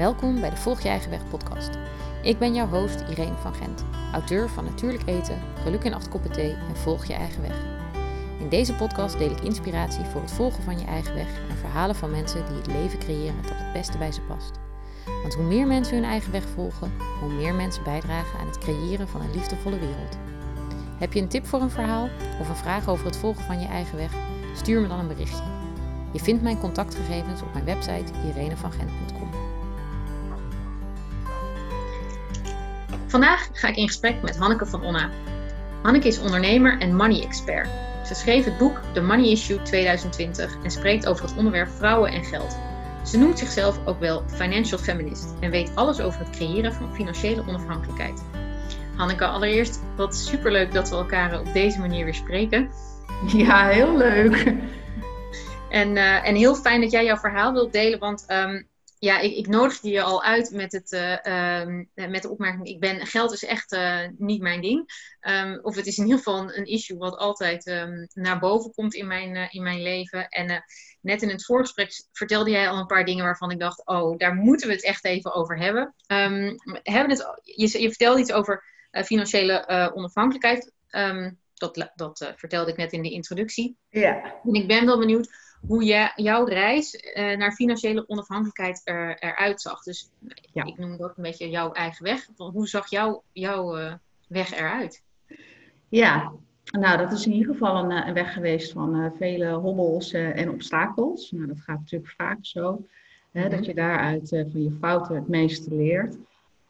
Welkom bij de Volg Je Eigen Weg podcast. Ik ben jouw host Irene van Gent, auteur van Natuurlijk Eten, Geluk in acht koppen thee en Volg Je Eigen Weg. In deze podcast deel ik inspiratie voor het volgen van je eigen weg en verhalen van mensen die het leven creëren dat het beste bij ze past. Want hoe meer mensen hun eigen weg volgen, hoe meer mensen bijdragen aan het creëren van een liefdevolle wereld. Heb je een tip voor een verhaal of een vraag over het volgen van je eigen weg? Stuur me dan een berichtje. Je vindt mijn contactgegevens op mijn website irenevangent.com. Vandaag ga ik in gesprek met Hanneke van Onna. Hanneke is ondernemer en money expert. Ze schreef het boek The Money Issue 2020 en spreekt over het onderwerp vrouwen en geld. Ze noemt zichzelf ook wel financial feminist en weet alles over het creëren van financiële onafhankelijkheid. Hanneke, allereerst wat superleuk dat we elkaar op deze manier weer spreken. Ja, heel leuk. En, uh, en heel fijn dat jij jouw verhaal wilt delen, want um, ja, ik, ik nodigde je al uit met, het, uh, um, met de opmerking: ik ben, geld is echt uh, niet mijn ding. Um, of het is in ieder geval een, issue wat altijd um, naar boven komt in mijn, uh, in mijn leven. En net in het voorgesprek vertelde jij al een paar dingen waarvan ik dacht: oh, daar moeten we het echt even over hebben. hebben het, je, je vertelde iets over financiële onafhankelijkheid. Dat dat vertelde ik net in de introductie. Ja. En ik ben wel benieuwd hoe je, jouw reis uh, naar financiële onafhankelijkheid er, eruit zag. Dus ja. ik noem dat een beetje jouw eigen weg. Hoe zag jouw, jouw uh, weg eruit? Ja, nou dat is in ieder geval een, een weg geweest van vele hobbels en obstakels. Nou dat gaat natuurlijk vaak zo. Hè. Dat je daaruit van je fouten het meeste leert.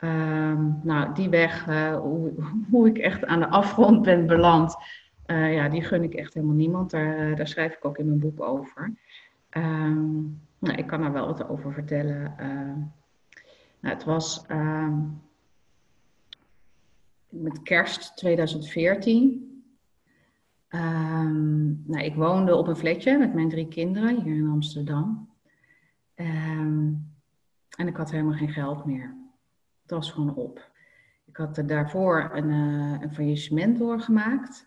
Um, nou, die weg, hoe, hoe ik echt aan de afgrond ben beland, uh, ja, die gun ik echt helemaal niemand. Daar, daar schrijf ik ook in mijn boek over. Um, nou, ik kan daar wel wat over vertellen. Uh, nou, het was met kerst 2014. Um, nou, ik woonde op een flatje met mijn drie kinderen hier in Amsterdam. en ik had helemaal geen geld meer. Het was gewoon op. Ik had er daarvoor een, uh, een faillissement doorgemaakt.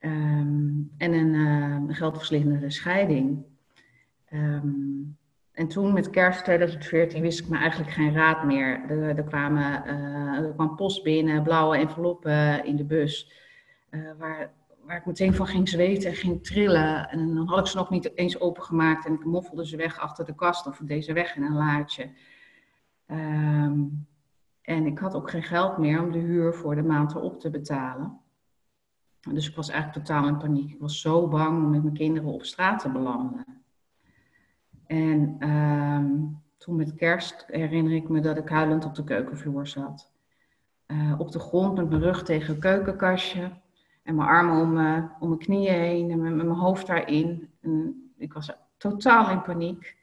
Um, en een, uh, geldverslindende scheiding. Um, en toen met kerst 2014 wist ik me eigenlijk geen raad meer. Er, er, kwamen, uh, er kwam post binnen, blauwe enveloppen in de bus. Waar, waar ik meteen van ging zweten en ging trillen. En dan had ik ze nog niet eens opengemaakt en ik moffelde ze weg achter de kast of deze weg in een laadje. Um, en ik had ook geen geld meer om de huur voor de maand erop te betalen. Dus ik was eigenlijk totaal in paniek. Ik was zo bang om met mijn kinderen op straat te belanden. En um, toen met kerst herinner ik me dat ik huilend op de keukenvloer zat. Uh, op de grond met mijn rug tegen het keukenkastje. En mijn armen om, uh, om mijn knieën heen en met, mijn hoofd daarin. Ik was totaal in paniek.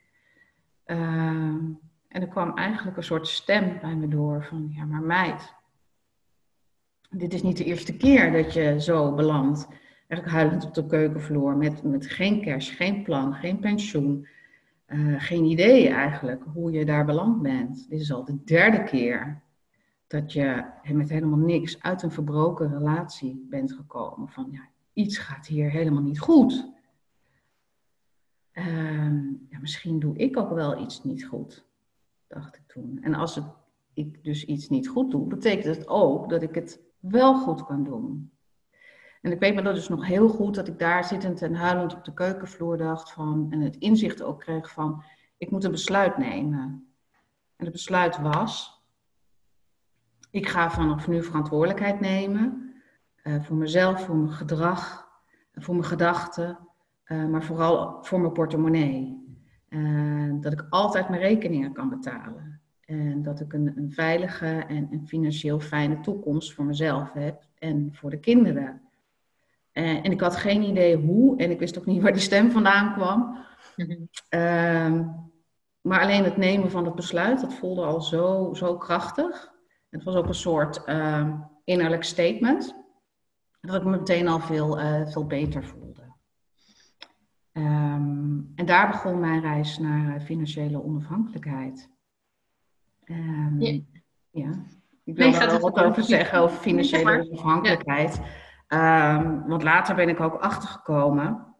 En er kwam eigenlijk een soort stem bij me door van, ja maar meid, dit is niet de eerste keer dat je zo belandt. Eigenlijk huilend op de keukenvloer met, met geen cash, geen plan, geen pensioen. Uh, geen idee eigenlijk hoe je daar beland bent. Dit is al de derde keer dat je met helemaal niks uit een verbroken relatie bent gekomen. Van ja, iets gaat hier helemaal niet goed. Uh, ja, misschien doe ik ook wel iets niet goed, dacht ik toen. En als ik dus iets niet goed doe, betekent het ook dat ik het wel goed kan doen. En ik weet me dat dus nog heel goed dat ik daar zittend en huilend op de keukenvloer dacht van, en het inzicht ook kreeg van, ik moet een besluit nemen. En het besluit was, ik ga vanaf nu verantwoordelijkheid nemen uh, voor mezelf, voor mijn gedrag, voor mijn gedachten, uh, maar vooral voor mijn portemonnee. Uh, dat ik altijd mijn rekeningen kan betalen. En dat ik een, een veilige en een financieel fijne toekomst voor mezelf heb en voor de kinderen. En, en ik had geen idee hoe en ik wist ook niet waar die stem vandaan kwam. um, maar alleen het nemen van het besluit, dat voelde al zo, zo krachtig. Het was ook een soort uh, innerlijk statement. Dat ik me meteen al veel, uh, veel beter voelde. Um, en daar begon mijn reis naar financiële onafhankelijkheid. Um, ja. ja. Ik wil nee, er wat over zeggen, over financiële onafhankelijkheid. Um, want later ben ik ook achtergekomen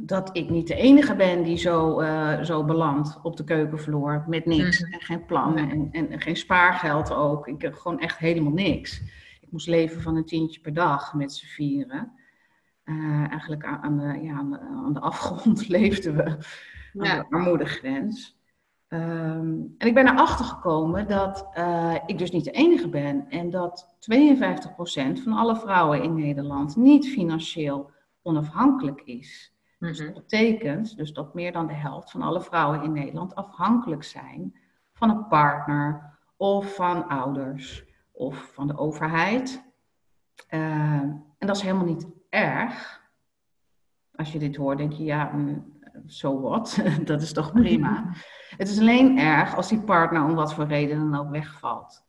dat ik niet de enige ben die zo, uh, zo belandt op de keukenvloer met niks mhm. en geen plan en, en, geen spaargeld ook. Ik heb gewoon echt helemaal niks. Ik moest leven van een tientje per dag met z'n vieren. Uh, eigenlijk aan, aan, de, ja, aan, de, afgrond leefden we, aan de armoedegrens. Um, en ik ben erachter gekomen dat uh, ik dus niet de enige ben en dat 52% van alle vrouwen in Nederland niet financieel onafhankelijk is. Dus dat mhm. betekent dus dat meer dan de helft van alle vrouwen in Nederland afhankelijk zijn van een partner of van ouders of van de overheid. Uh, en dat is helemaal niet erg. Als je dit hoort, denk je, ja, zo mm, wat, dat is toch prima. Het is alleen erg als die partner om wat voor reden dan ook wegvalt.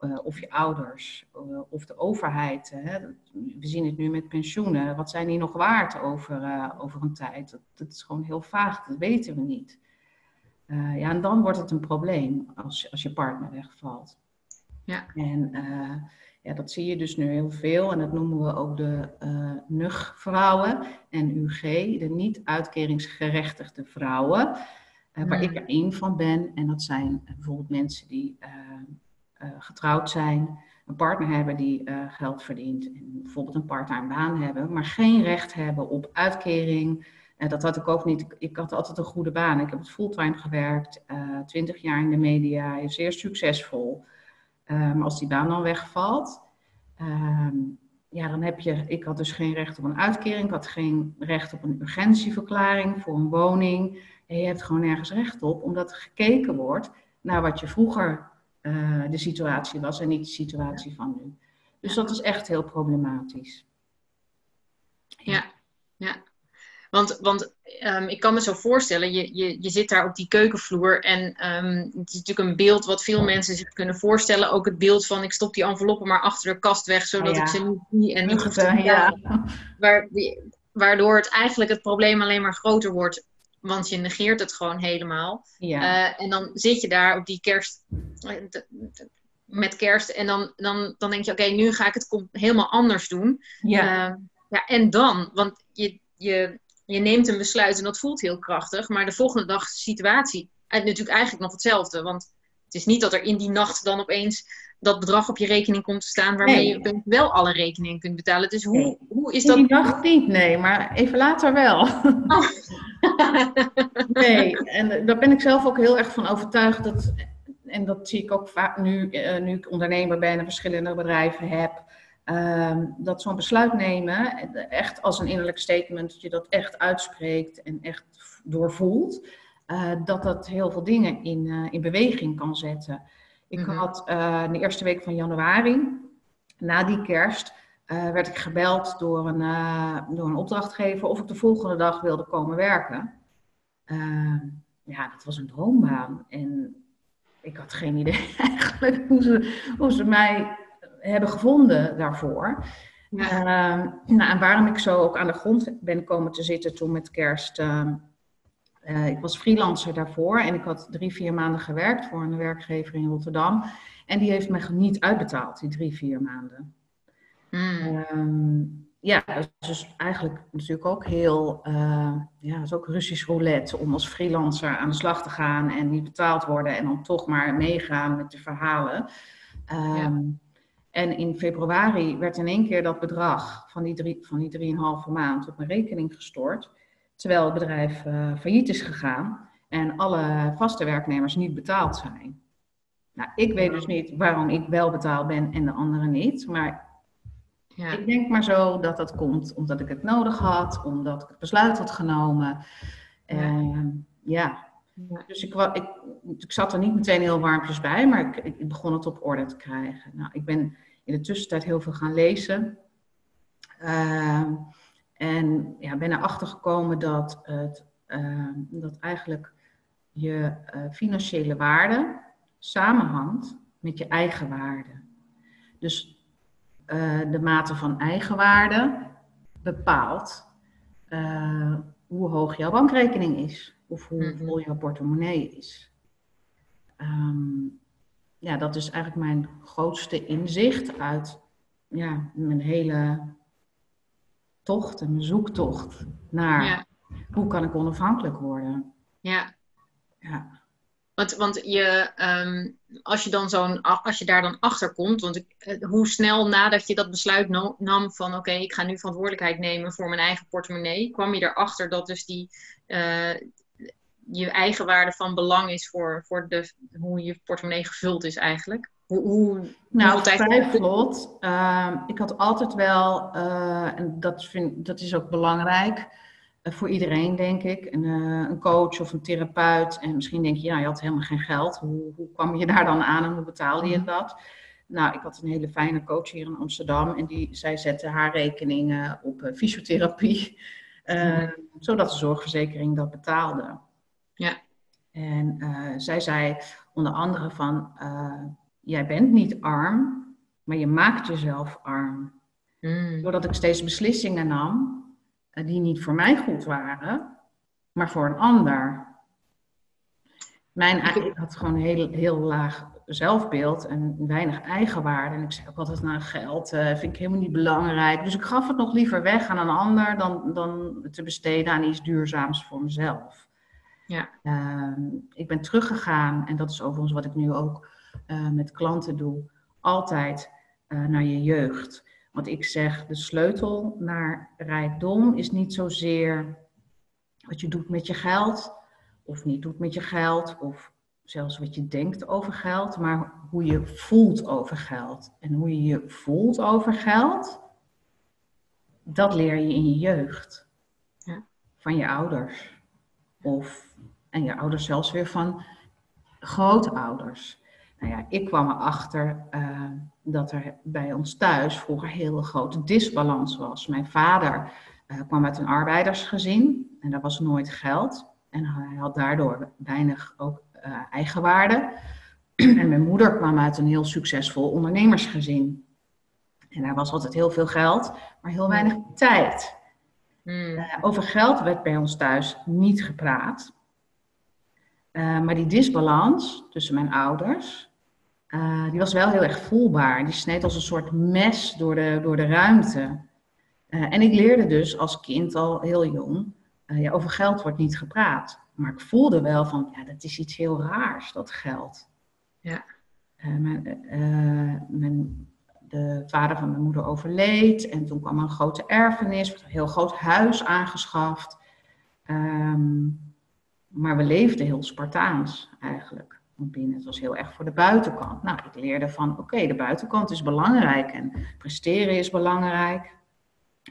Uh, of je ouders, uh, of de overheid. Hè. We zien het nu met pensioenen. Wat zijn die nog waard over, uh, over een tijd? Dat, dat, is gewoon heel vaag, dat weten we niet. ja, en dan wordt het een probleem als, als je partner wegvalt. Ja. En ja, dat zie je dus nu heel veel. En dat noemen we ook de NUG-vrouwen en UG, de niet-uitkeringsgerechtigde vrouwen. waar ik er één van ben. En dat zijn bijvoorbeeld mensen die uh, getrouwd zijn, een partner hebben die uh, geld verdient en bijvoorbeeld een part-time baan hebben, maar geen recht hebben op uitkering. Uh, dat had ik ook niet. Ik had altijd een goede baan. Ik heb het fulltime gewerkt, twintig jaar in de media, zeer succesvol. Maar als die baan dan wegvalt, ehm, ja, dan heb je. Ik had dus geen recht op een uitkering, ik had geen recht op een urgentieverklaring voor een woning. En je hebt gewoon nergens recht op, omdat er gekeken wordt naar wat je vroeger uh, de situatie was en niet de situatie van nu. Dus dat is echt heel problematisch. Ja, ja. Want, want um, ik kan me zo voorstellen, je, je, je zit daar op die keukenvloer en um, het is natuurlijk een beeld wat veel mensen zich kunnen voorstellen. Ook het beeld van ik stop die enveloppen maar achter de kast weg, zodat ik ze niet zie en niet hoef te ja. Waar, Waardoor het eigenlijk het probleem alleen maar groter wordt want je negeert het gewoon helemaal. Ja. Uh, en dan zit je daar op die kerst, met kerst. En dan, dan, dan denk je, oké, nu ga ik het helemaal anders doen. Ja. Uh, ja, en dan, want je, je, je neemt een besluit en dat voelt heel krachtig. Maar de volgende dag situatie, het natuurlijk eigenlijk nog hetzelfde. Want het is niet dat er in die nacht dan opeens dat bedrag op je rekening komt te staan waarmee je wel alle rekeningen kunt betalen. Dus hoe, hoe is dat? In die nacht niet, nee, maar even later wel. Oh. nee, en daar ben ik zelf ook heel erg van overtuigd dat, en dat zie ik ook vaak nu, uh, nu ik ondernemer ben en verschillende bedrijven heb. Uh, dat zo'n besluit nemen, echt als een innerlijk statement, dat je dat echt uitspreekt en echt doorvoelt, uh, dat dat heel veel dingen in, uh, in beweging kan zetten. Ik mhm. had uh, de eerste week van januari, na die kerst, werd ik gebeld door een, door een opdrachtgever of ik de volgende dag wilde komen werken. ja, dat was een droombaan. En ik had geen idee eigenlijk hoe ze, hoe ze mij hebben gevonden daarvoor. Ja. nou, en waarom ik zo ook aan de grond ben komen te zitten toen met kerst. Uh, ik was freelancer daarvoor en ik had drie, vier maanden gewerkt voor een werkgever in Rotterdam. En die heeft me niet uitbetaald, die drie, vier maanden. Mm. Um, ja, dus eigenlijk natuurlijk ook heel, uh, ja, is ook Russisch roulette om als freelancer aan de slag te gaan en niet betaald worden en dan toch maar meegaan met de verhalen. Um, ja. En in februari werd in één keer dat bedrag van die, drie, van die drieënhalve maand op mijn rekening gestort. Terwijl het bedrijf uh, failliet is gegaan en alle vaste werknemers niet betaald zijn. Nou, ik weet dus niet waarom ik wel betaald ben en de anderen niet. Maar ja. ik denk maar zo dat dat komt omdat ik het nodig had, omdat ik het besluit had genomen. Ja. Uh, ja. Dus ik, ik, ik, zat er niet meteen heel warmpjes bij, maar ik, ik, begon het op orde te krijgen. Nou, ik ben in de tussentijd heel veel gaan lezen. Uh, en ja, ben erachter gekomen dat, het, uh, dat eigenlijk je uh, financiële waarde samenhangt met je eigen waarde. Dus uh, de mate van eigenwaarde bepaalt hoe hoog jouw bankrekening is of hoe mhm. vol jouw portemonnee is. Um, ja, dat is eigenlijk mijn grootste inzicht uit ja, mijn hele tocht, een zoektocht naar hoe kan ik onafhankelijk worden? Ja. Ja. Want, want je, ehm, als, je dan zo'n, als je daar dan achter komt, want ik, eh, hoe snel nadat je dat besluit nam van oké, ik ga nu verantwoordelijkheid nemen voor mijn eigen portemonnee, kwam je erachter dat dus die, uh, je eigen waarde van belang is voor, voor de, hoe je portemonnee gevuld is eigenlijk? Hoe, hoe, nou, vlot. Uh, ik had altijd wel, uh, en dat, vind, dat is ook belangrijk, eh, voor iedereen, denk ik. Een, uh, een, coach of een therapeut. En misschien denk je, ja, je had helemaal geen geld. Hoe, hoe kwam je daar dan aan en hoe betaalde je mhm. dat? Nou, ik had een hele fijne coach hier in Amsterdam. En die, zij zette haar rekeningen op fysiotherapie. Mm. Zodat de zorgverzekering dat betaalde. Ja. En zij zei onder andere van, jij bent niet arm, maar je maakt jezelf arm. Mm. Doordat ik steeds beslissingen nam eh, die niet voor mij goed waren, maar voor een ander. Mijn, ik had gewoon een heel, heel laag zelfbeeld en weinig eigenwaarde. En ik zei ook altijd, nou geld uh, vind ik helemaal niet belangrijk. Dus ik gaf het nog liever weg aan een ander dan, dan te besteden aan iets duurzaams voor mezelf. Ja. Uh, ik ben teruggegaan, en dat is overigens wat ik nu ook uh, met klanten doe, altijd naar je jeugd. Want ik zeg, de sleutel naar rijkdom is niet zozeer wat je doet met je geld, of niet doet met je geld, of zelfs wat je denkt over geld, maar hoe je voelt over geld. En hoe je je voelt over geld, dat leer je in je jeugd. Ja. Van je ouders. Of, en je ouders zelfs weer van grootouders. Nou ja, ik kwam erachter uh, dat er bij ons thuis vroeger heel grote disbalans was. Mijn vader uh, kwam uit een arbeidersgezin en daar was nooit geld. En hij had daardoor weinig ook uh, eigenwaarde. en mijn moeder kwam uit een heel succesvol ondernemersgezin. En daar was altijd heel veel geld, maar heel weinig tijd. Mm. over geld werd bij ons thuis niet gepraat. Uh, maar die disbalans tussen mijn ouders, uh, die was wel heel erg voelbaar. Die sneed als een soort mes door de, door de ruimte. En ik leerde dus als kind al heel jong, ja, over geld wordt niet gepraat. Maar ik voelde wel van, ja, dat is iets heel raars, dat geld. Ja. Mijn, mijn, de vader van mijn moeder overleed en toen kwam een grote erfenis, een heel groot huis aangeschaft. Um, maar we leefden heel Spartaans eigenlijk. Binnen, het was heel erg voor de buitenkant. Nou, ik leerde van, oké, de buitenkant is belangrijk en presteren is belangrijk.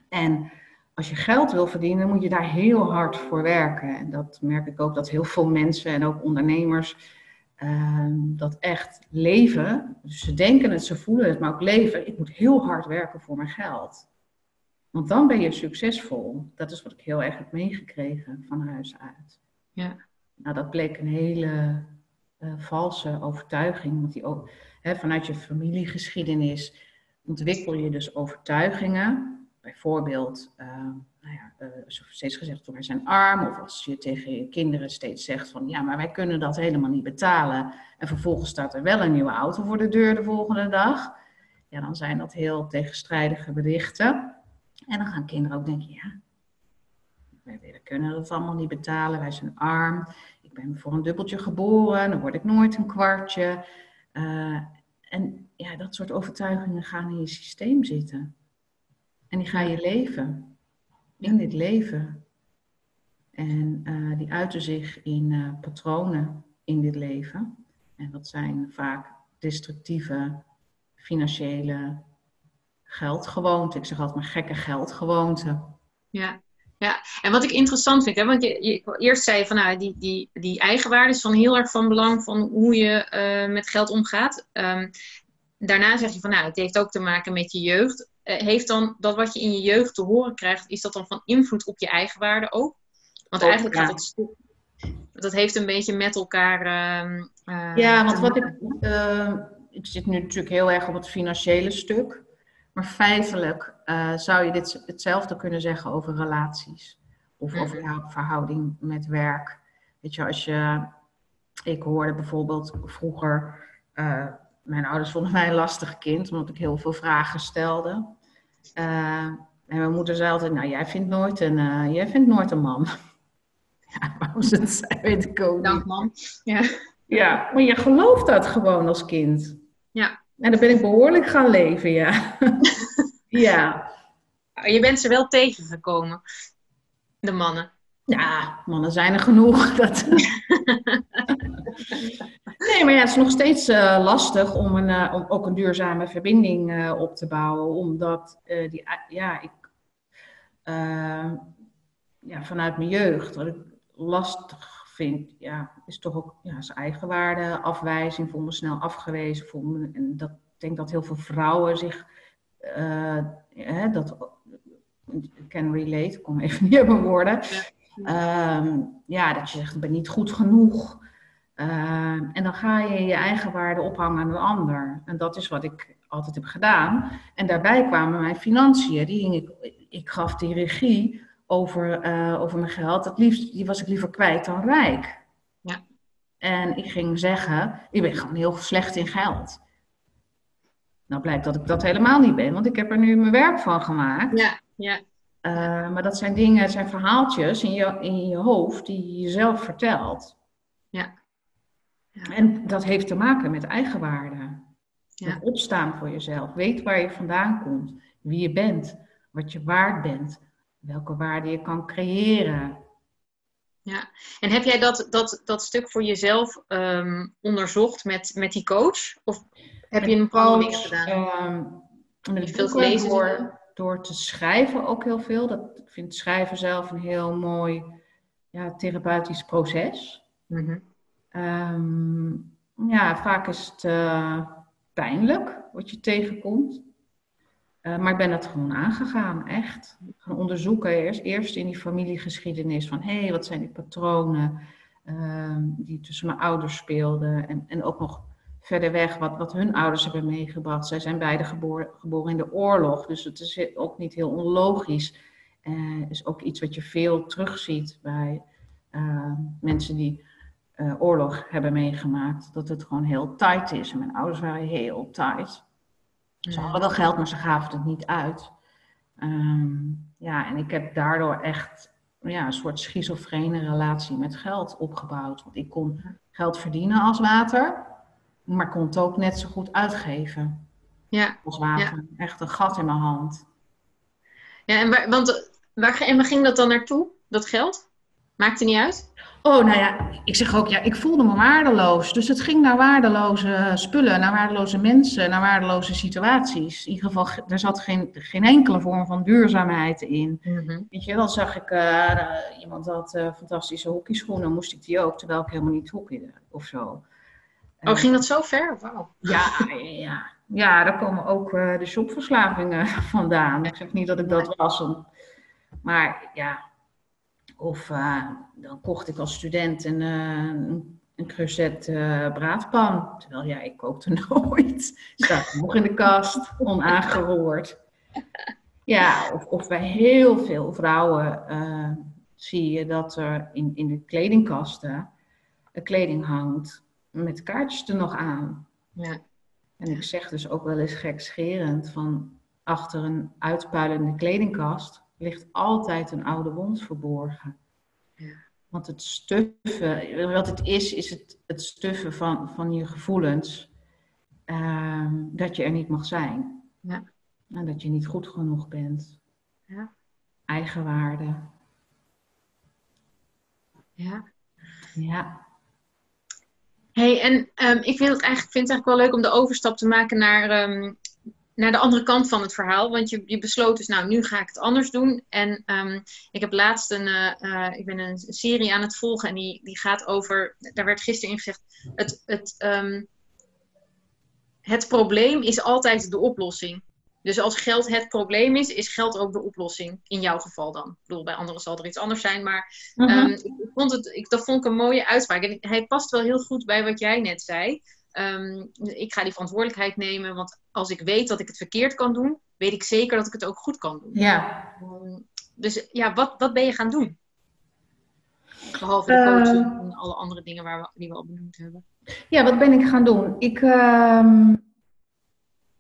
En als je geld wil verdienen, moet je daar heel hard voor werken. En dat merk ik ook dat heel veel mensen en ook ondernemers uh, dat echt leven. Dus ze denken het, ze voelen het, maar ook leven. Ik moet heel hard werken voor mijn geld. Want dan ben je succesvol. Dat is wat ik heel erg heb meegekregen van huis uit. Ja. Nou, dat bleek een hele uh, valse overtuiging. Want die ook, hè, vanuit je familiegeschiedenis ontwikkel je dus overtuigingen. Bijvoorbeeld, uh, nou ja, uh, steeds gezegd, wij zijn arm. Of als je tegen je kinderen steeds zegt van, ja, maar wij kunnen dat helemaal niet betalen. En vervolgens staat er wel een nieuwe auto voor de deur de volgende dag. Ja, dan zijn dat heel tegenstrijdige berichten. En dan gaan kinderen ook denken, ja, wij kunnen dat allemaal niet betalen, wij zijn arm. Ik ben voor een dubbeltje geboren, dan word ik nooit een kwartje. Uh, en ja, dat soort overtuigingen gaan in je systeem zitten. En die ga je leven. In dit leven. En uh, die uiten zich in uh, patronen in dit leven. En dat zijn vaak destructieve financiële geldgewoonten. Ik zeg altijd maar gekke geldgewoonten. Ja, ja, en wat ik interessant vind, hè, want je, je eerst zei je van nou, die, die, die eigenwaarde is van heel erg van belang van hoe je uh, met geld omgaat. Um, daarna zeg je van nou, het heeft ook te maken met je jeugd. Uh, heeft dan dat wat je in je jeugd te horen krijgt, is dat dan van invloed op je eigenwaarde ook? Want ook, eigenlijk ja. gaat dat dat heeft een beetje met elkaar. Uh, ja, want wat ik. ik zit nu natuurlijk heel erg op het financiële stuk. Maar feitelijk uh, zou je dit hetzelfde kunnen zeggen over relaties. Of mm -hmm. over jouw verhouding met werk. Weet je, als je. Ik hoorde bijvoorbeeld vroeger. Mijn ouders vonden mij een lastig kind, omdat ik heel veel vragen stelde. Uh, en mijn moeder zei altijd: Nou, jij vindt nooit een, jij vindt nooit een man. Ja, waarom ze het zijn, weet ik ook Dank man. Ja. Ja, maar je gelooft dat gewoon als kind. Ja. En dan ben ik behoorlijk gaan leven, ja. ja. Je bent ze wel tegengekomen, de mannen. Ja, mannen zijn er genoeg. Dat... nee, maar ja, het is nog steeds eh, lastig om, een, eh, om ook een duurzame verbinding eh, op te bouwen. Omdat die, ja, ik, eh, ja, vanuit mijn jeugd, wat ik lastig vind, ja, is toch ook ja, zijn eigenwaarde, afwijzing, voel me snel afgewezen. Voel me, en dat, ik denk dat heel veel vrouwen zich eh, hè, dat can relate, ik kom even niet op mijn woorden. Ja. Ehm, ja, dat je zegt, ik ben niet goed genoeg. Ehm, en dan ga je je eigen waarde ophangen aan een ander. En dat is wat ik altijd heb gedaan. En daarbij kwamen mijn financiën. Die hing ik, ik gaf die regie over, eh, over mijn geld. Het liefst, die was ik liever kwijt dan rijk. Ja. En ik ging zeggen, ik ben gewoon heel slecht in geld. Nou blijkt dat ik dat helemaal niet ben, want ik heb er nu mijn werk van gemaakt. Ja, ja. Uh, maar dat zijn dingen, het zijn verhaaltjes in je, in je hoofd die je jezelf vertelt. Ja. En dat heeft te maken met eigenwaarde. Ja. Met opstaan voor jezelf. Weet waar je vandaan komt. Wie je bent. Wat je waard bent. Welke waarde je kan creëren. Ja, en heb jij dat, dat, dat stuk voor jezelf um, onderzocht met, met die coach? Of heb je een bepaalde niks gedaan? Um, met veel gelezen door, door te schrijven ook heel veel. Dat, ik vind schrijven zelf een heel mooi ja, therapeutisch proces. Mm -hmm. Um, ja, vaak is het uh, pijnlijk wat je tegenkomt. Uh, maar ik ben het gewoon aangegaan, echt. Gaan onderzoeken, eerst, eerst in die familiegeschiedenis van hé, hey, wat zijn die patronen uh, die tussen mijn ouders speelden. En, en ook nog verder weg wat, wat hun ouders hebben meegebracht. Zij zijn beide geboren, geboren in de oorlog, dus het is ook niet heel onlogisch. Uh, is ook iets wat je veel terugziet bij mensen die uh, oorlog hebben meegemaakt. Dat het gewoon heel tight is. En mijn ouders waren heel tight. Ze hadden wel geld, maar ze gaven het niet uit. Um, ja, en ik heb daardoor echt ja, een soort schizofrene relatie met geld opgebouwd. Want ik kon geld verdienen als water, maar kon het ook net zo goed uitgeven. Ja. Als water. Ja. Echt een gat in mijn hand. Ja, en waar, want waar, en waar ging dat dan naartoe, dat geld? Maakte niet uit? Oh, nou ja, ik zeg ook, ja, ik voelde me waardeloos. Dus het ging naar waardeloze spullen, naar waardeloze mensen, naar waardeloze situaties. In ieder geval, er zat geen, geen enkele vorm van duurzaamheid in. Mm -hmm. Weet je, dan zag ik, uh, iemand had uh, fantastische hockeyschoenen, moest ik die ook, terwijl ik helemaal niet hockeyde of zo. Oh, ging dat zo ver? Ja, ja, ja, daar komen ook uh, de shopverslavingen vandaan. Ik zeg niet dat ik dat was, maar ja, of uh, dan kocht ik als student een, uh, een creuset uh, braadpan. Terwijl ja, ik kookte nooit. Staat nog in de kast, onaangeroerd. Ja, of, of bij heel veel vrouwen zie je dat er in, in de kledingkasten kleding hangt met kaartjes er nog aan. Ja. En ik zeg dus ook wel eens gekscherend van achter een uitpuilende kledingkast ligt altijd een oude wond verborgen. Ja. Want het stuffen, wat het is, is het, het stuffen van, van je gevoelens um, dat je er niet mag zijn. Ja. En dat je niet goed genoeg bent. Ja. Eigenwaarde. Ja. Ja. Hey, en um, ik vind het, eigenlijk, vind het eigenlijk wel leuk om de overstap te maken naar, um, naar de andere kant van het verhaal. Want je, je besloot dus, nou, nu ga ik het anders doen. En um, ik heb laatst een, uh, uh, ik ben een serie aan het volgen en die, die gaat over, daar werd gisteren in gezegd, het, het, het probleem is altijd de oplossing. Dus als geld het probleem is, is geld ook de oplossing. In jouw geval dan. Ik bedoel, bij anderen zal er iets anders zijn. Maar Mhm. um, ik vond het, ik, dat vond ik een mooie uitspraak. En hij past wel heel goed bij wat jij net zei. Um, ik ga die verantwoordelijkheid nemen. Want als ik weet dat ik het verkeerd kan doen, weet ik zeker dat ik het ook goed kan doen. Ja. Um, dus ja, wat, wat ben je gaan doen? Behalve de coaching Uh, en alle andere dingen waar we, die we al benoemd hebben. Ja, wat ben ik gaan doen? Ik ehm,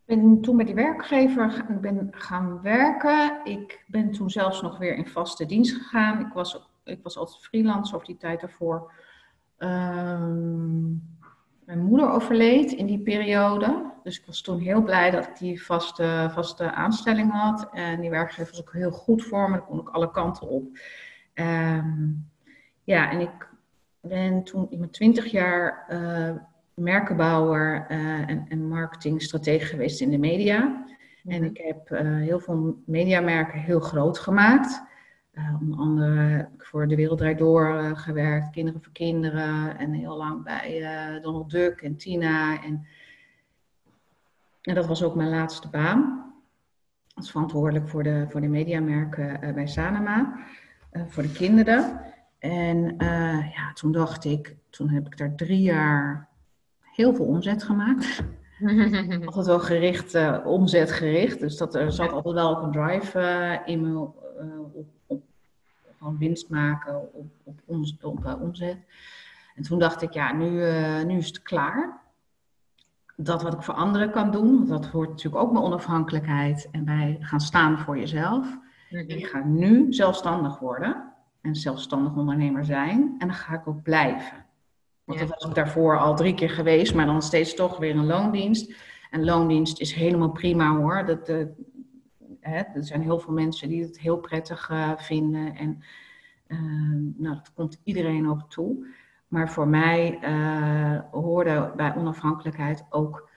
ben toen met die werkgever ben gaan werken. Ik ben toen zelfs nog weer in vaste dienst gegaan. Ik was ik was altijd freelance over die tijd daarvoor. Ehm, mijn moeder overleed in die periode. Dus ik was toen heel blij dat ik die vaste, vaste aanstelling had. En die werkgever was ook heel goed voor me. Daar kon ik alle kanten op. Ehm, ja, en ik ben toen in mijn twintig jaar uh, merkenbouwer uh, en, en marketingstratege geweest in de media. En ik heb uh, heel veel mediamerken heel groot gemaakt. Uh, onder andere heb ik voor De Wereld Draait Door uh, gewerkt, Kinderen voor Kinderen. En heel lang bij Donald Duck en Tina. En, en dat was ook mijn laatste baan. Als verantwoordelijk voor de, voor de mediamerken bij Sanema. voor de kinderen. En ja, toen dacht ik, toen heb ik daar drie jaar heel veel omzet gemaakt. altijd wel gericht, omzetgericht. Dus dat, er zat altijd wel ook een drive in me op, winst maken, op, op, ons, op omzet. En toen dacht ik, ja, nu, nu is het klaar. Dat wat ik voor anderen kan doen, want dat hoort natuurlijk ook bij onafhankelijkheid en bij gaan staan voor jezelf. Ik ga nu zelfstandig worden en zelfstandig ondernemer zijn en dan ga ik ook blijven. Want dat was ik daarvoor al drie keer geweest, maar dan steeds toch weer een loondienst. En loondienst is helemaal prima hoor. Dat, uh, hè, er zijn heel veel mensen die het heel prettig uh, vinden. En uh, nou, dat komt iedereen op toe. Maar voor mij hoorde bij onafhankelijkheid ook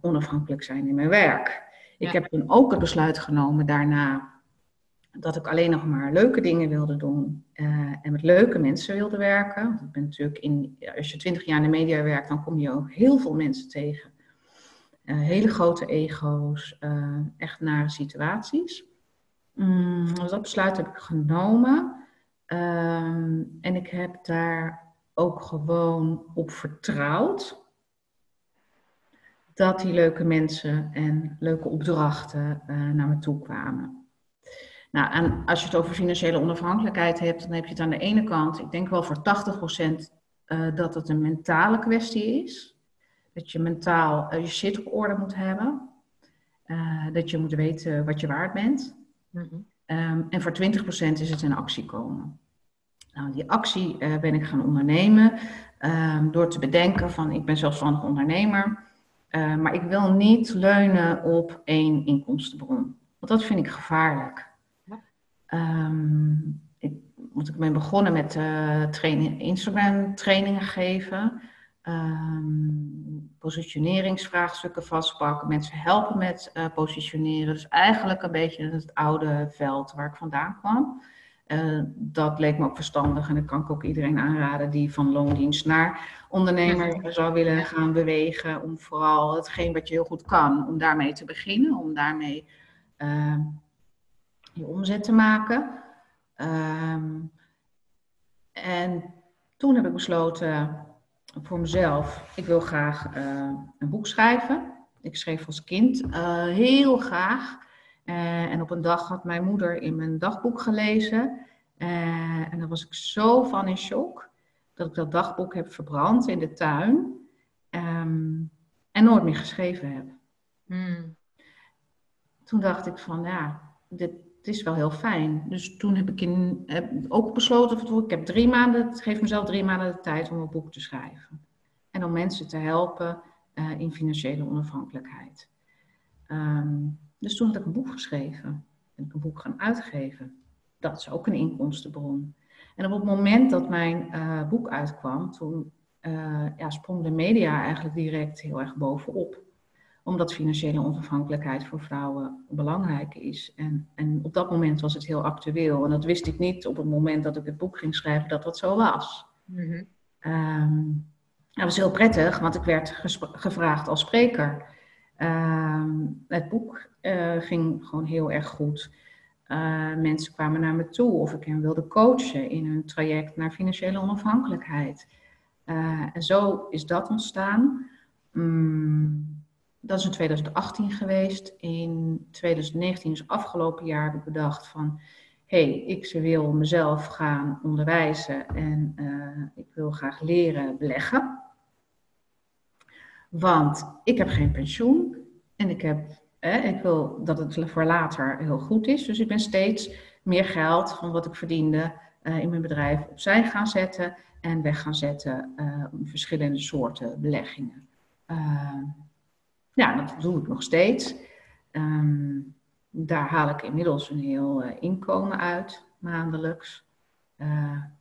onafhankelijk zijn in mijn werk. Ik heb toen ook het besluit genomen daarna dat ik alleen nog maar leuke dingen wilde doen uh, en met leuke mensen wilde werken. Want ik ben natuurlijk in, als je twintig jaar in de media werkt, dan kom je ook heel veel mensen tegen. Uh, hele grote ego's, uh, echt nare situaties. Mm, dat besluit heb ik genomen. Ehm, en ik heb daar ook gewoon op vertrouwd dat die leuke mensen en leuke opdrachten naar me toe kwamen. Nou, en als je het over financiële onafhankelijkheid hebt, dan heb je het aan de ene kant, ik denk wel voor 80% uh, eh, dat het een mentale kwestie is. Dat je mentaal uh, je shit op orde moet hebben. Uh, dat je moet weten wat je waard bent. Mm -hmm. um, en voor 20% is het in actie komen. Nou, die actie ben ik gaan ondernemen um, door te bedenken van ik ben zelfstandig ondernemer. maar ik wil niet leunen op één inkomstenbron. Want dat vind ik gevaarlijk. Um, ik, want ik ben begonnen met uh, training, Instagram trainingen geven. Um, positioneringsvraagstukken vastpakken. Mensen helpen met uh, positioneren. Dus eigenlijk een beetje het oude veld waar ik vandaan kwam. Uh, dat leek me ook verstandig en dat kan ik ook iedereen aanraden die van loondienst naar ondernemer zou willen gaan bewegen. Om vooral hetgeen wat je heel goed kan, om daarmee te beginnen. Om daarmee uh, je omzet te maken. Um, en toen heb ik besloten voor mezelf, ik wil graag uh, een boek schrijven. Ik schreef als kind uh, heel graag. Uh, en op een dag had mijn moeder in mijn dagboek gelezen. en daar was ik zo van in shock dat ik dat dagboek heb verbrand in de tuin. Um, en nooit meer geschreven heb. Hmm. Toen dacht ik van ja, dit, het is wel heel fijn. Dus toen heb ik in, ook besloten, ik heb drie maanden, het mezelf drie maanden de tijd om een boek te schrijven. En om mensen te helpen uh, in financiële onafhankelijkheid. Um, dus toen had ik een boek geschreven. En een boek gaan uitgeven. Dat is ook een inkomstenbron. En op het moment dat mijn uh, boek uitkwam, toen ja, sprong de media eigenlijk direct heel erg bovenop omdat financiële onafhankelijkheid voor vrouwen belangrijk is. En, en op dat moment was het heel actueel. En dat wist ik niet op het moment dat ik het boek ging schrijven dat dat zo was. Mm -hmm. dat was heel prettig, want ik werd gevraagd als spreker. Um, het boek uh, ging gewoon heel erg goed. Uh, mensen kwamen naar me toe of ik hen wilde coachen in hun traject naar financiële onafhankelijkheid. Uh, en zo is dat ontstaan. Mm, dat is in 2018 geweest. In 2019, dus afgelopen jaar, heb ik bedacht van... hé, hey, ik wil mezelf gaan onderwijzen en uh, ik wil graag leren beleggen. Want ik heb geen pensioen en ik, heb, eh, ik wil dat het voor later heel goed is. Dus ik ben steeds meer geld van wat ik verdiende in mijn bedrijf opzij gaan zetten en weg gaan zetten om verschillende soorten beleggingen. Ja, dat doe ik nog steeds. Ehm, daar haal ik inmiddels een heel inkomen uit, maandelijks.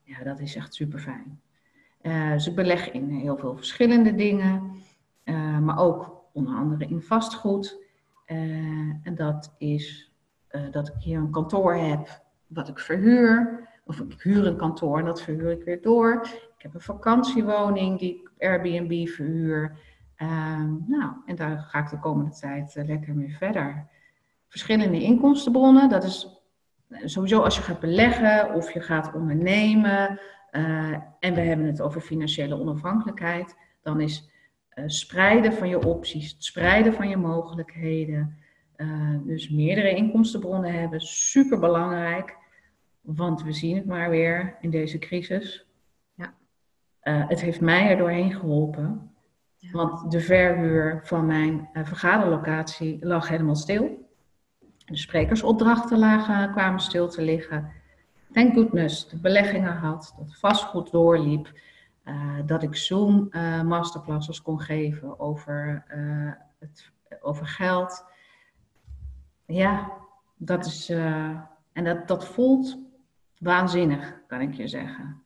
ja, dat is echt super fijn. dus ik beleg in heel veel verschillende dingen, maar ook onder andere in vastgoed. en dat is dat ik hier een kantoor heb wat ik verhuur. Of ik huur een kantoor en dat verhuur ik weer door. Ik heb een vakantiewoning die ik Airbnb verhuur. Ehm, nou, en daar ga ik de komende tijd uh, lekker mee verder. Verschillende inkomstenbronnen, dat is eh, sowieso als je gaat beleggen of je gaat ondernemen. Uh, en we hebben het over financiële onafhankelijkheid. Dan is spreiden van je opties, het spreiden van je mogelijkheden. dus meerdere inkomstenbronnen hebben, super belangrijk. Want we zien het maar weer in deze crisis. Ja. Uh, het heeft mij er doorheen geholpen. Want de verhuur van mijn uh, vergaderlocatie lag helemaal stil. De sprekersopdrachten lagen, kwamen stil te liggen. Thank goodness, de beleggingen had, dat vastgoed doorliep. Uh, dat ik Zoom masterclasses kon geven over, het, over geld. Ja, dat is. en dat, dat voelt waanzinnig, kan ik je zeggen.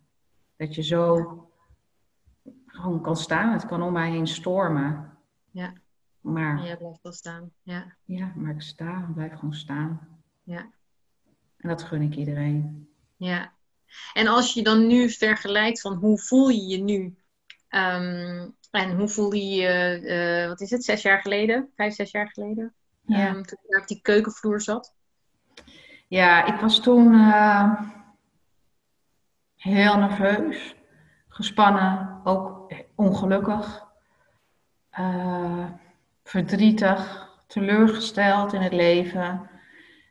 Dat je zo gewoon kan staan. Het kan om mij heen stormen. Ja. Maar. jij blijft wel staan. Ja. Ja, maar ik sta, ik blijf gewoon staan. Ja. En dat gun ik iedereen. Ja. En als je dan nu vergelijkt van hoe voel je je nu? Um, en hoe voelde je je, uh, wat is het, zes jaar geleden? Vijf, zes jaar geleden? Ja. Um, toen je op die keukenvloer zat? Ja, ik was toen... Uh, heel nerveus, gespannen, ook ongelukkig, uh, verdrietig, teleurgesteld in het leven.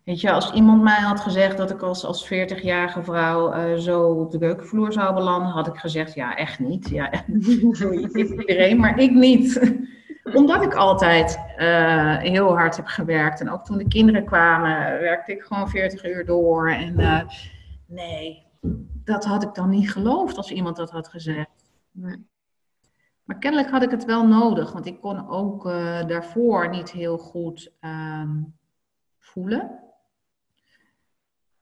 Weet je, als iemand mij had gezegd dat ik als, als 40-jarige vrouw uh, zo op de keukenvloer zou belanden, had ik gezegd, ja, echt niet. Ja, iedereen, maar ik niet. Omdat ik altijd uh, heel hard heb gewerkt. En ook toen de kinderen kwamen, werkte ik gewoon 40 uur door. En nee, dat had ik dan niet geloofd als iemand dat had gezegd. Nee. Maar kennelijk had ik het wel nodig, want ik kon ook uh, daarvoor niet heel goed uh, voelen.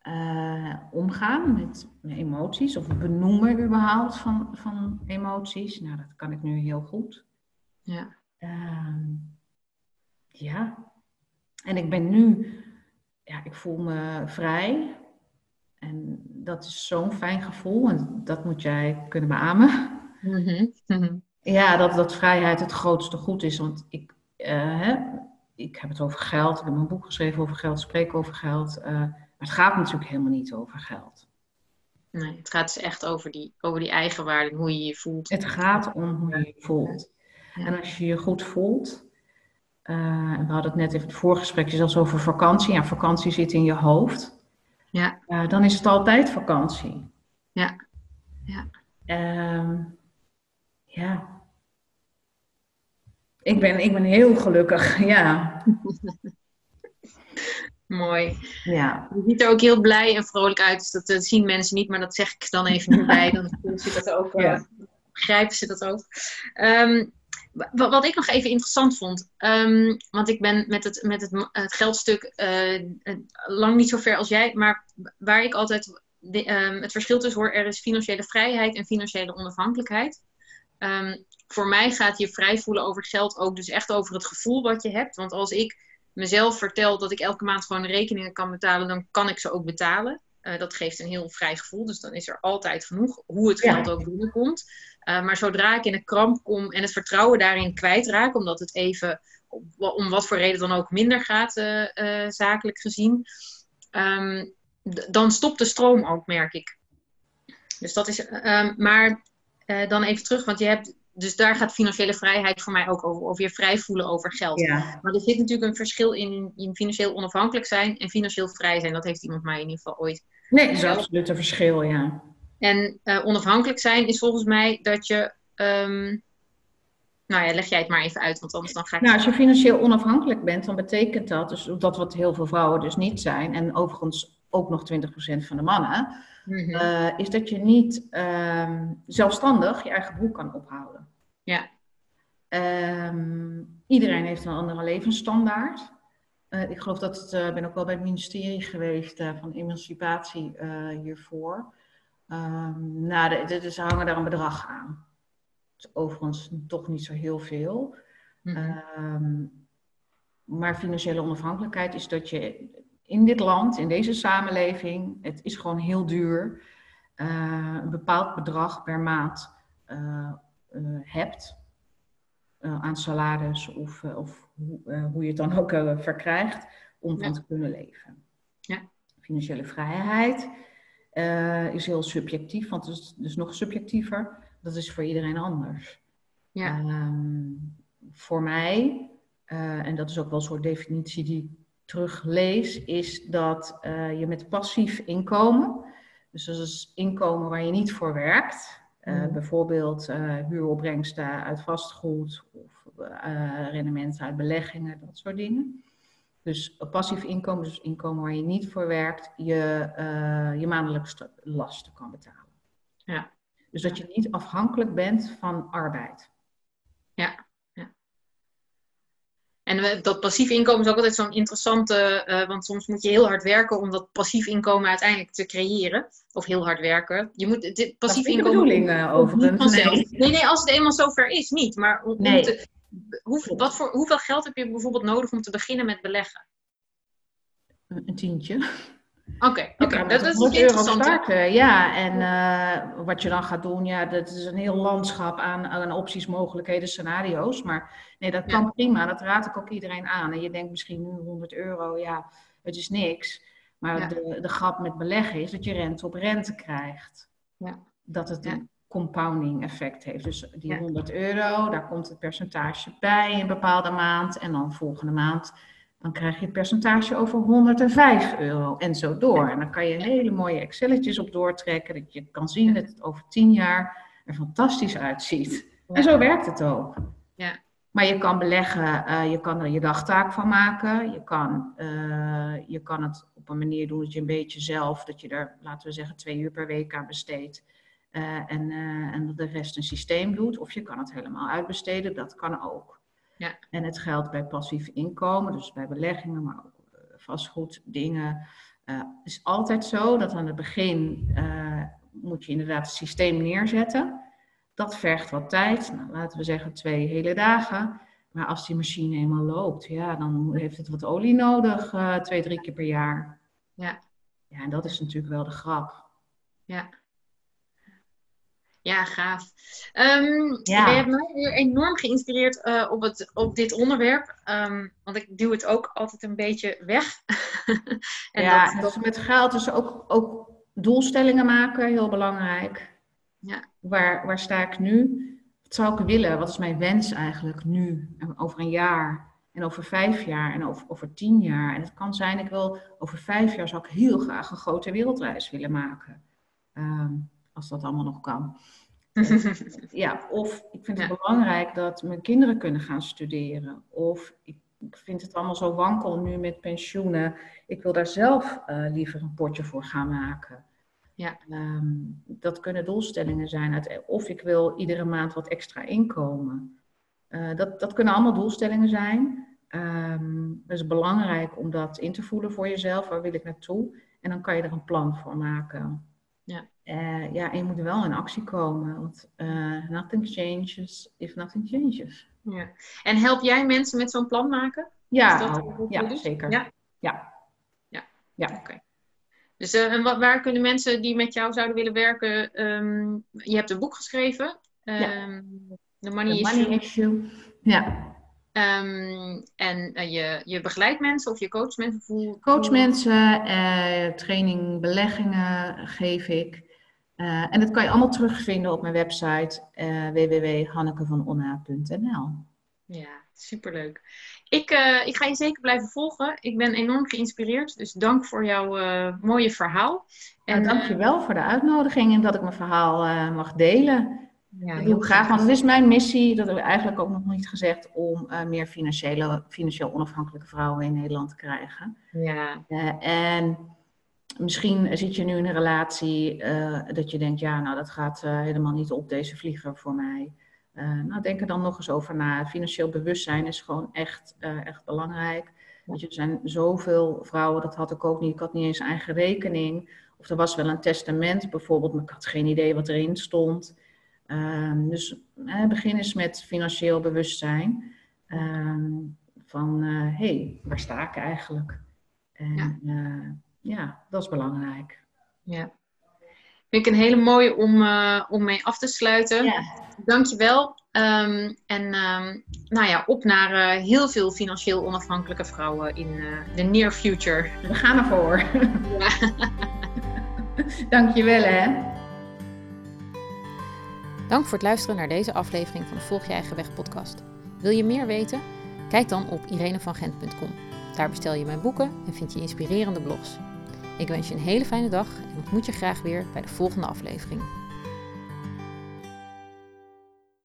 Uh, omgaan met emoties of benoemen überhaupt van, van emoties. Nou, dat kan ik nu heel goed. Ja. Ehm, ja. En ik ben nu, ja, ik voel me vrij. En dat is zo'n fijn gevoel en dat moet jij kunnen beamen. Mhm. Mhm. Ja, dat, dat vrijheid het grootste goed is. Want ik, uh, hè, ik heb het over geld, ik heb een boek geschreven over geld, spreek over geld. Uh, maar het gaat natuurlijk helemaal niet over geld. Nee, het gaat dus echt over die, over die eigenwaarde en hoe je je voelt. Het gaat om hoe je je voelt. En als je je goed voelt, uh, we hadden het net even het voorgesprek zelfs over vakantie. Ja, vakantie zit in je hoofd. Ja. Uh, dan is het altijd vakantie. Ja. Ja. Um, ja. Ik ben, ik ben heel gelukkig, ja. Mooi. Ja. Je ziet er ook heel blij en vrolijk uit. Dus dat, dat zien mensen niet, maar dat zeg ik dan even bij. Dan ze dat ook, ja. begrijpen ze dat ook. Um, wat ik nog even interessant vond, um, want ik ben met het, met het, het geldstuk uh, lang niet zo ver als jij, maar waar ik altijd de, um, het verschil tussen hoor, er is financiële vrijheid en financiële onafhankelijkheid. Um, voor mij gaat je vrij voelen over geld ook dus echt over het gevoel wat je hebt. Want als ik mezelf vertel dat ik elke maand gewoon rekeningen kan betalen, dan kan ik ze ook betalen. Uh, dat geeft een heel vrij gevoel, dus dan is er altijd genoeg, hoe het geld ja. ook binnenkomt. Uh, maar zodra ik in een kramp kom en het vertrouwen daarin kwijtraak, omdat het even om wat voor reden dan ook minder gaat, uh, uh, zakelijk gezien, um, dan stopt de stroom ook, merk ik. Dus dat is, um, maar dan even terug, want je hebt, dus daar gaat financiële vrijheid voor mij ook over, over je vrij voelen over geld. Ja. Maar er zit natuurlijk een verschil in, in financieel onafhankelijk zijn en financieel vrij zijn. Dat heeft iemand mij in ieder geval ooit. Nee, dat is absoluut een verschil, ja. En uh, onafhankelijk zijn is volgens mij dat je. Um, nou ja, leg jij het maar even uit, want anders dan ga ik. Nou, als je financieel onafhankelijk bent, dan betekent dat, dus dat wat heel veel vrouwen dus niet zijn, en overigens ook nog 20% van de mannen, mhm. is dat je niet ehm, zelfstandig je eigen broek kan ophouden. Ja. Ehm, iedereen heeft een andere levensstandaard. Uh, ik geloof dat ik uh, ben ook wel bij het ministerie geweest van emancipatie hiervoor. Um, nou, de, de, ze hangen daar een bedrag aan. overigens toch niet zo heel veel. Mm maar financiële onafhankelijkheid is dat je in dit land, in deze samenleving, het is gewoon heel duur, uh, een bepaald bedrag per maand uh, uh, hebt aan salaris of, of hoe je het dan ook verkrijgt om van te kunnen leven. Ja. Financiële vrijheid is heel subjectief, want het is dus nog subjectiever. Dat is voor iedereen anders. Ja. Ehm, voor mij uh, en dat is ook wel een soort definitie die ik teruglees, is dat uh, je met passief inkomen, dus dat is inkomen waar je niet voor werkt, mm. bijvoorbeeld huuropbrengsten uit vastgoed of rendementen uit beleggingen, dat soort dingen. Dus passief inkomen, dus inkomen waar je niet voor werkt, je, je maandelijkse lasten kan betalen. Ja. Dus dat je niet afhankelijk bent van arbeid. Ja. En dat passief inkomen is ook altijd zo'n interessante, uh, want soms moet je heel hard werken om dat passief inkomen uiteindelijk te creëren. Of heel hard werken. Je moet dit passief inkomen. Dat is de bedoeling uh, overigens. Nee. nee. nee, als het eenmaal zover is, niet. Maar nee. Hoe, wat voor, hoeveel geld heb je bijvoorbeeld nodig om te beginnen met beleggen? Een tientje. Oké, oké. dat is interessant. Starten, ja, en uh, wat je dan gaat doen, ja, dat is een heel landschap aan, aan opties, mogelijkheden, scenario's. Maar nee, dat kan prima. Dat raad ik ook iedereen aan. En je denkt misschien nu 100 euro, ja, het is niks. Maar ja. de, de grap met beleggen is dat je rente op rente krijgt. Ja. Dat het compounding effect heeft. Dus die 100 euro, daar komt het percentage bij in een bepaalde maand. En dan volgende maand dan krijg je het percentage over 105 euro en zo door. En dan kan je hele mooie Excelletjes op doortrekken, dat je kan zien dat het over 10 jaar er fantastisch uitziet. En zo werkt het ook. Ja. Maar je kan beleggen, uh, je kan er je dagtaak van maken. Je kan, uh, je kan het op een manier doen dat je een beetje zelf, dat je er, laten we zeggen, twee uur per week aan besteedt. Uh, en, en dat de rest een systeem doet. Of je kan het helemaal uitbesteden, dat kan ook. Ja. En het geldt bij passief inkomen, dus bij beleggingen, maar ook eh, vastgoed, dingen. Uh, is altijd zo dat aan het begin uh, moet je inderdaad het systeem neerzetten. Dat vergt wat tijd, nou, laten we zeggen twee hele dagen. Maar als die machine eenmaal loopt, ja, dan heeft het wat olie nodig, uh, twee, drie keer per jaar. Ja. Ja, en dat is natuurlijk wel de grap. Ja. Ja, gaaf. Um, ja. Je hebt mij weer enorm geïnspireerd uh, op, het, op dit onderwerp. Um, want ik duw het ook altijd een beetje weg. en ja, dat, dat... met geld dus ook, ook doelstellingen maken, heel belangrijk. Ja. Waar, waar sta ik nu? Wat zou ik willen? Wat is mijn wens eigenlijk nu? Over een jaar? En over vijf jaar? En over, over tien jaar? En het kan zijn, ik wil over vijf jaar zou ik heel graag een grote wereldreis willen maken. Um, als dat allemaal nog kan. ja, of ik vind het belangrijk dat mijn kinderen kunnen gaan studeren. Of ik, vind het allemaal zo wankel nu met pensioenen. Ik wil daar zelf uh, liever een potje voor gaan maken. Ja. Um, dat kunnen doelstellingen zijn. Uit, of ik wil iedere maand wat extra inkomen. Uh, dat, dat kunnen allemaal doelstellingen zijn. Um, het is belangrijk om dat in te voelen voor jezelf. Waar wil ik naartoe? En dan kan je er een plan voor maken. Ja. Uh, ja, en je moet wel in actie komen. Want uh, nothing changes if nothing changes. Ja. En help jij mensen met zo'n plan maken? Ja, dat, ja zeker. Ja? Ja. Ja, ja. oké. Okay. Dus uh, en wat, waar kunnen mensen die met jou zouden willen werken... Um, je hebt een boek geschreven. Um, ja. The Money, The money issue. Ja. Um, en uh, je, je begeleidt mensen of je coacht mensen? Hoe, coach mensen, uh, training, beleggingen geef ik. Uh, en dat kan je allemaal terugvinden op mijn website www.hannekevanonna.nl Ja, superleuk. Ik, ik ga je zeker blijven volgen. Ik ben enorm geïnspireerd, dus dank voor jouw mooie verhaal. En, nou, dank je wel voor de uitnodiging en dat ik mijn verhaal mag delen. Ja, heel graag, want het is mijn missie, dat heb ik eigenlijk ook nog niet gezegd, om uh, meer financiële, financieel onafhankelijke vrouwen in Nederland te krijgen. Ja. Uh, en misschien zit je nu in een relatie uh, dat je denkt, ja, nou dat gaat helemaal niet op deze vlieger voor mij. Nou, denk er dan nog eens over na. Financieel bewustzijn is gewoon echt, echt belangrijk. Je, er zijn zoveel vrouwen, dat had ik ook niet. Ik had niet eens eigen rekening. Of er was wel een testament bijvoorbeeld, maar ik had geen idee wat erin stond. Um, dus begin eens met financieel bewustzijn. Um, van, hé, hey, waar sta ik eigenlijk? En ja ja, dat is belangrijk. Ja. Vind ik een hele mooie om, uh, om mee af te sluiten. Ja. Dankjewel. Um, en um, nou ja, op naar heel veel financieel onafhankelijke vrouwen in de near future. We gaan ervoor. Ja. Dankjewel hè. Dank voor het luisteren naar deze aflevering van de Volg Je Eigen Weg podcast. Wil je meer weten? Kijk dan op irenevangent.com. Daar bestel je mijn boeken en vind je inspirerende blogs. Ik wens je een hele fijne dag en ontmoet je graag weer bij de volgende aflevering.